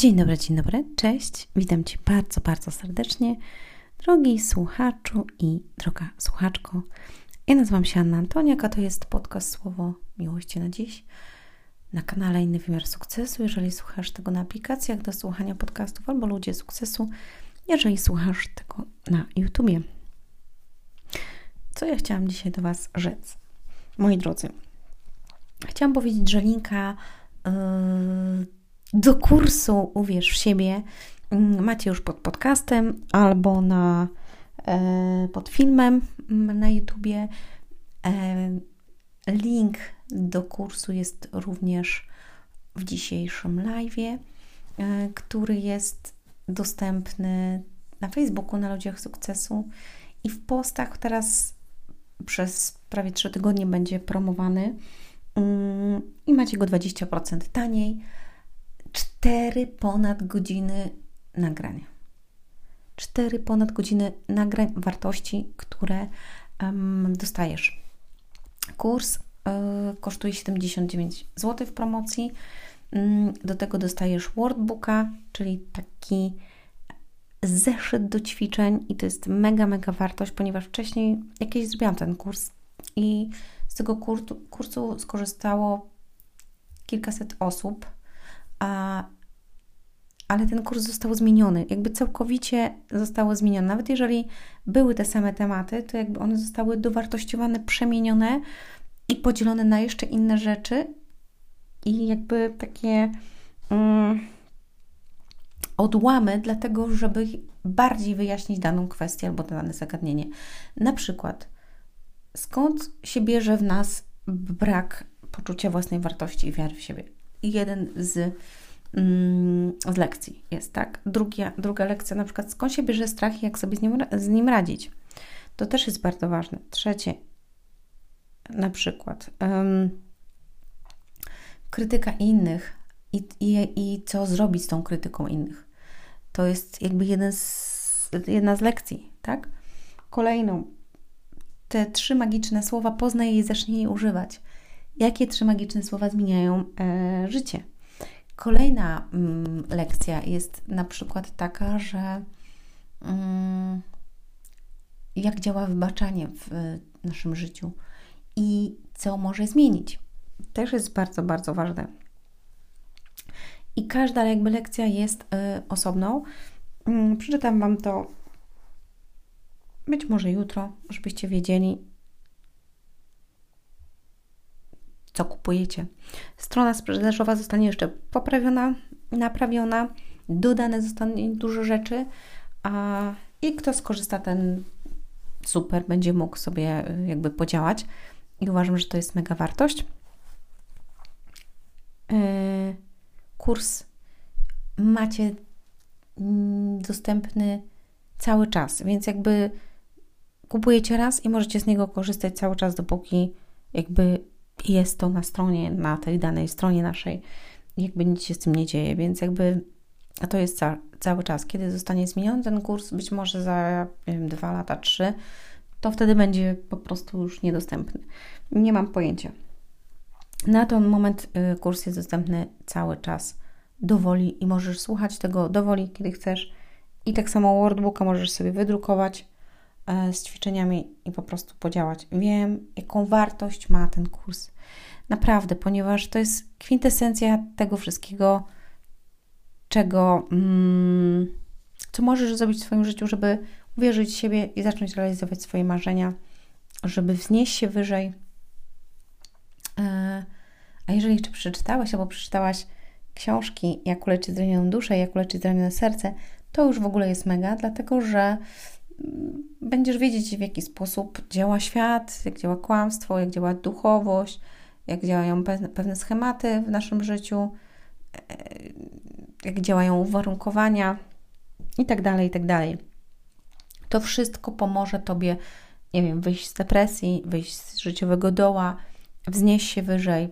Dzień dobry, dzień dobry, cześć. Witam Cię bardzo, bardzo serdecznie, drogi słuchaczu i droga słuchaczko. Ja nazywam się Anna Antoniak, a to jest podcast Słowo Miłości na Dziś na kanale Inny Wymiar Sukcesu. Jeżeli słuchasz tego na aplikacjach do słuchania podcastów albo Ludzie Sukcesu, jeżeli słuchasz tego na YouTubie. Co ja chciałam dzisiaj do Was rzec? Moi drodzy, chciałam powiedzieć, że linka yy, do kursu Uwierz w siebie mm, macie już pod podcastem albo na, yy, pod filmem na YouTubie. Yy, link do kursu jest również w dzisiejszym live, który jest dostępny na Facebooku, na Ludziach Sukcesu i w postach teraz przez prawie 3 tygodnie będzie promowany mm, i macie go 20% taniej. 4 ponad godziny nagrania. 4 ponad godziny nagrań wartości, które um, dostajesz. Kurs y, kosztuje 79 zł w promocji. Mm, do tego dostajesz workbooka, czyli taki zeszyt do ćwiczeń i to jest mega, mega wartość, ponieważ wcześniej jakieś zrobiłam ten kurs i z tego kursu, kursu skorzystało kilkaset osób, a, ale ten kurs został zmieniony, jakby całkowicie zostało zmienione. Nawet jeżeli były te same tematy, to jakby one zostały dowartościowane, przemienione i podzielone na jeszcze inne rzeczy i jakby takie... Mm, odłamy, dlatego żeby bardziej wyjaśnić daną kwestię albo dane zagadnienie. Na przykład, skąd się bierze w nas brak poczucia własnej wartości i wiary w siebie? Jeden z, mm, z lekcji jest, tak? Drugia, druga lekcja, na przykład, skąd się bierze strach i jak sobie z nim, z nim radzić? To też jest bardzo ważne. Trzecie, na przykład, um, krytyka innych i, i, i co zrobić z tą krytyką innych. To jest jakby jeden z, jedna z lekcji, tak? Kolejną, te trzy magiczne słowa poznaj je i zacznij je używać. Jakie trzy magiczne słowa zmieniają e, życie? Kolejna mm, lekcja jest na przykład taka, że mm, jak działa wybaczanie w naszym życiu i co może zmienić. Też jest bardzo, bardzo ważne i każda jakby lekcja jest y, osobną. Y, przeczytam Wam to być może jutro, żebyście wiedzieli, co kupujecie. Strona sprzedażowa zostanie jeszcze poprawiona, naprawiona, dodane zostanie dużo rzeczy, a i kto skorzysta, ten super będzie mógł sobie y, jakby podziałać. I uważam, że to jest mega wartość. Yy, kurs macie mm, dostępny cały czas, więc jakby kupujecie raz i możecie z niego korzystać cały czas, dopóki jakby jest to na stronie, na tej danej stronie naszej, jakby nic się z tym nie dzieje, więc jakby a to jest ca cały czas. Kiedy zostanie zmieniony ten kurs, być może za wiem, dwa lata, trzy, to wtedy będzie po prostu już niedostępny. Nie mam pojęcia. Na ten moment y, kurs jest dostępny cały czas dowoli i możesz słuchać tego dowoli, kiedy chcesz. I tak samo workbooka możesz sobie wydrukować z ćwiczeniami i po prostu podziałać. Wiem, jaką wartość ma ten kurs. Naprawdę, ponieważ to jest kwintesencja tego wszystkiego, czego, mm, co możesz zrobić w swoim życiu, żeby uwierzyć w siebie i zacząć realizować swoje marzenia, żeby wznieść się wyżej. E, a jeżeli jeszcze przeczytałeś albo przeczytałaś książki Jak uleczyć zranioną duszę, Jak uleczyć zranione serce, to już w ogóle jest mega, dlatego że będziesz wiedzieć, w jaki sposób działa świat, jak działa kłamstwo, jak działa duchowość, jak działają pewne schematy w naszym życiu, e, jak działają uwarunkowania i tak dalej, i tak. To wszystko pomoże Tobie, nie wiem, wyjść z depresji, wyjść z życiowego doła, wznieść się wyżej,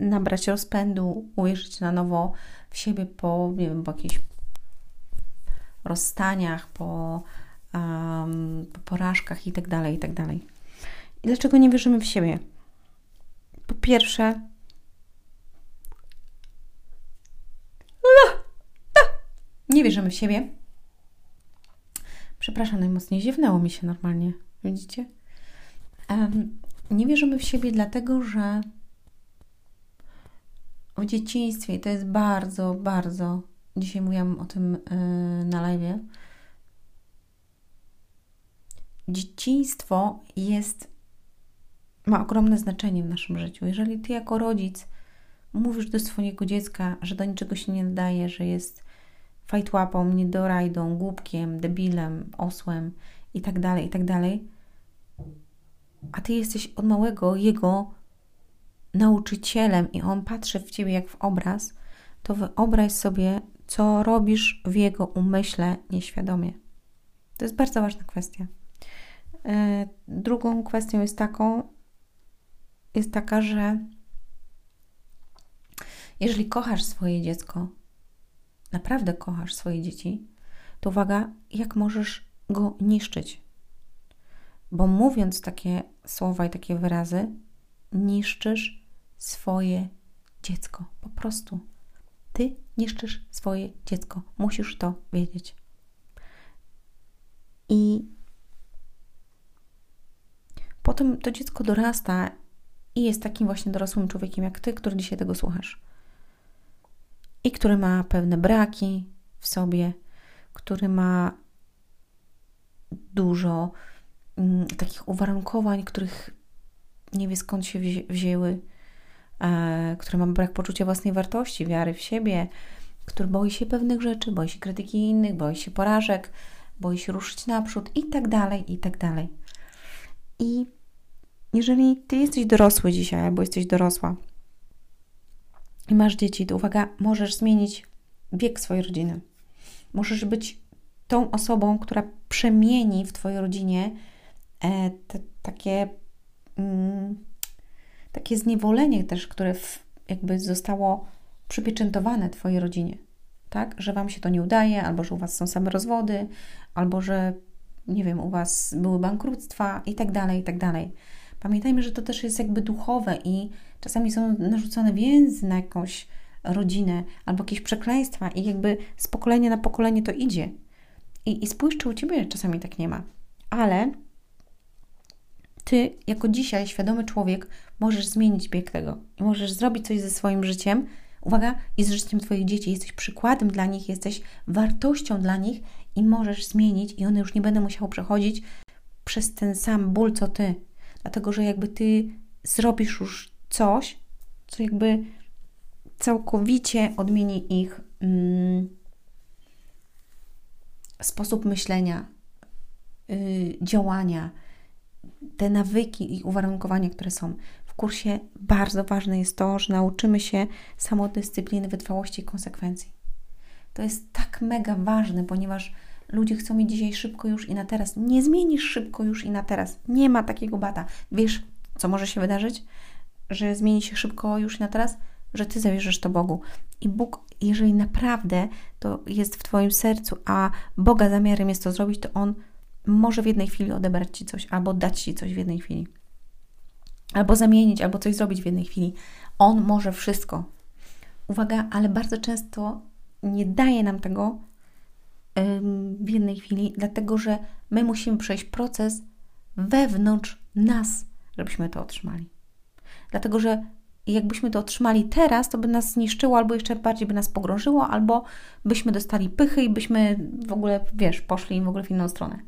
nabrać rozpędu, uwierzyć na nowo w siebie po, nie wiem, po jakichś rozstaniach, po, po porażkach i tak dalej, i tak dalej. I dlaczego nie wierzymy w siebie? Po pierwsze, nie wierzymy w siebie. Przepraszam, najmocniej ziewnęło mi się normalnie. Widzicie? Nie wierzymy w siebie dlatego, że w dzieciństwie, i to jest bardzo, bardzo, dzisiaj mówiłam o tym yy, na live, dzieciństwo jest, ma ogromne znaczenie w naszym życiu. Jeżeli ty jako rodzic mówisz do swojego dziecka, że do niczego się nie nadaje, że jest fajtłapą, niedorajdą, głupkiem, debilem, osłem i tak dalej, i tak a ty jesteś od małego jego nauczycielem i on patrzy w ciebie jak w obraz, to wyobraź sobie, co robisz w jego umyśle nieświadomie. To jest bardzo ważna kwestia. E, drugą kwestią jest taką, jest taka, że jeżeli kochasz swoje dziecko, naprawdę kochasz swoje dzieci, to uwaga, jak możesz go niszczyć. Bo mówiąc takie słowa i takie wyrazy, niszczysz swoje dziecko. Po prostu. Ty niszczysz swoje dziecko. Musisz to wiedzieć. I potem to dziecko dorasta i jest takim właśnie dorosłym człowiekiem jak ty, który dzisiaj tego słuchasz. I który ma pewne braki w sobie, który ma dużo mm, takich uwarunkowań, których nie wie skąd się wzi wzięły, e, który ma brak poczucia własnej wartości, wiary w siebie, który boi się pewnych rzeczy, boi się krytyki innych, boi się porażek, boi się ruszyć naprzód i tak dalej, i tak dalej. I jeżeli ty jesteś dorosły dzisiaj, albo jesteś dorosła i masz dzieci, to uwaga, możesz zmienić wiek swojej rodziny. Możesz być tą osobą, która przemieni w Twojej rodzinie e, te, takie, mm, takie zniewolenie też, które w, jakby zostało przypieczętowane Twojej rodzinie. Tak? Że Wam się to nie udaje, albo że u Was są same rozwody, albo że, nie wiem, u Was były bankructwa i tak dalej, i tak dalej. Pamiętajmy, że to też jest jakby duchowe i czasami są narzucone więzy na jakąś rodzinę albo jakieś przekleństwa i jakby z pokolenia na pokolenie to idzie. I, i spójrz, czy u Ciebie czasami tak nie ma. Ale Ty, jako dzisiaj świadomy człowiek, możesz zmienić bieg tego możesz zrobić coś ze swoim życiem. Uwaga, z życiem Twoich dzieci. Jesteś przykładem dla nich, jesteś wartością dla nich i możesz zmienić, i one już nie będą musiały przechodzić przez ten sam ból, co Ty. Dlatego, że jakby Ty zrobisz już coś, co jakby całkowicie odmieni ich. Mm, sposób myślenia, yy, działania, te nawyki i uwarunkowania, które są. Kursie bardzo ważne jest to, że nauczymy się samodyscypliny, wytrwałości i konsekwencji. To jest tak mega ważne, ponieważ ludzie chcą mieć dzisiaj szybko już i na teraz. Nie zmienisz szybko już i na teraz. Nie ma takiego bata. Wiesz, co może się wydarzyć? Że zmieni się szybko już i na teraz? Że Ty zawierzysz to Bogu. I Bóg jeżeli naprawdę to jest w Twoim sercu, a Boga zamiarem jest to zrobić, to On może w jednej chwili odebrać Ci coś, albo dać Ci coś w jednej chwili, albo zamienić, albo coś zrobić w jednej chwili. On może wszystko. Uwaga, ale bardzo często nie daje nam tego w jednej chwili, dlatego że my musimy przejść proces wewnątrz nas, żebyśmy to otrzymali. Dlatego, że jakbyśmy to otrzymali teraz, to by nas zniszczyło, albo jeszcze bardziej by nas pogrążyło, albo byśmy dostali pychy i byśmy w ogóle, wiesz, poszli w ogóle w inną stronę.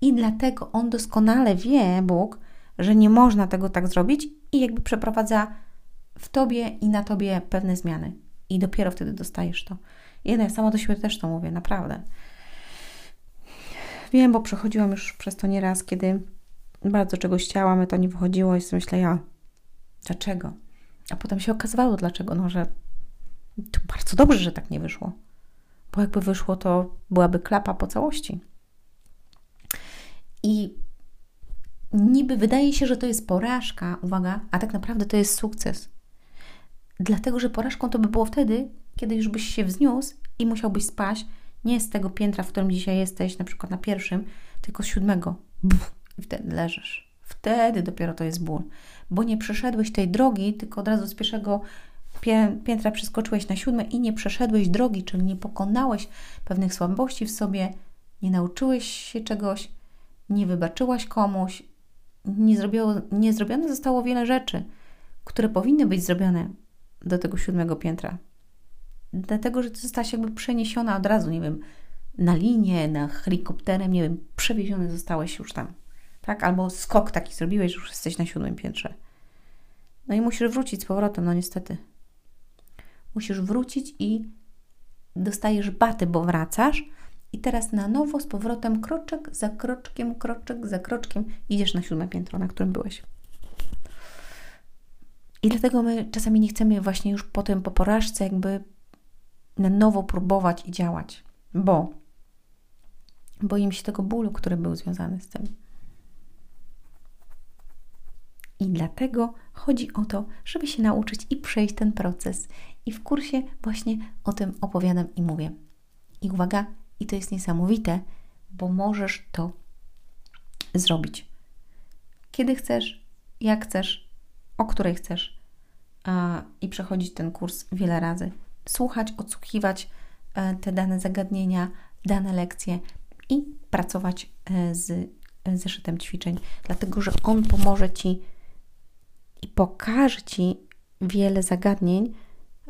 I dlatego On doskonale wie, Bóg, że nie można tego tak zrobić i jakby przeprowadza w Tobie i na Tobie pewne zmiany. I dopiero wtedy dostajesz to. Jednak sama do siebie też to mówię, naprawdę. Wiem, bo przechodziłam już przez to nieraz, kiedy bardzo czegoś chciałam, to nie wychodziło i sobie myślę, ja, dlaczego? A potem się okazywało, dlaczego. No, że to bardzo dobrze, że tak nie wyszło. Bo jakby wyszło, to byłaby klapa po całości. I niby wydaje się, że to jest porażka, uwaga, a tak naprawdę to jest sukces. Dlatego, że porażką to by było wtedy, kiedy już byś się wzniósł i musiałbyś spaść nie z tego piętra, w którym dzisiaj jesteś, na przykład na pierwszym, tylko z siódmego. Buf, I wtedy leżysz. Wtedy dopiero to jest ból bo nie przeszedłeś tej drogi, tylko od razu z pierwszego piętra przeskoczyłeś na siódme i nie przeszedłeś drogi, czyli nie pokonałeś pewnych słabości w sobie, nie nauczyłeś się czegoś, nie wybaczyłaś komuś, nie, zrobiło, nie zrobione zostało wiele rzeczy, które powinny być zrobione do tego siódmego piętra. Dlatego, że ty zostałaś jakby przeniesiona od razu, nie wiem, na linię, na helikopterem, nie wiem, przewieziony zostałeś już tam. Tak? Albo skok taki zrobiłeś, już jesteś na siódmym piętrze. No i musisz wrócić z powrotem, no niestety. Musisz wrócić i dostajesz baty, bo wracasz, i teraz na nowo z powrotem kroczek za kroczkiem, kroczek za kroczkiem idziesz na siódme piętro, na którym byłeś. I dlatego my czasami nie chcemy właśnie już potem po porażce jakby na nowo próbować i działać, bo boimy się tego bólu, który był związany z tym. I dlatego chodzi o to, żeby się nauczyć i przejść ten proces. I w kursie właśnie o tym opowiadam i mówię. I uwaga, i to jest niesamowite, bo możesz to zrobić. Kiedy chcesz, jak chcesz, o której chcesz. A, I przechodzić ten kurs wiele razy. Słuchać, odsłuchiwać e, te dane zagadnienia, dane lekcje i pracować e, z zeszytem ćwiczeń, dlatego że on pomoże Ci i pokaże Ci wiele zagadnień,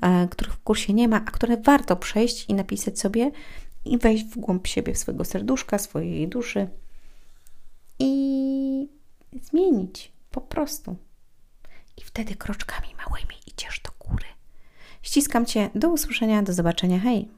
e, których w kursie nie ma, a które warto przejść i napisać sobie i wejść w głąb siebie, w swojego serduszka, swojej duszy i zmienić po prostu. I wtedy kroczkami małymi idziesz do góry. Ściskam Cię. Do usłyszenia, do zobaczenia. Hej!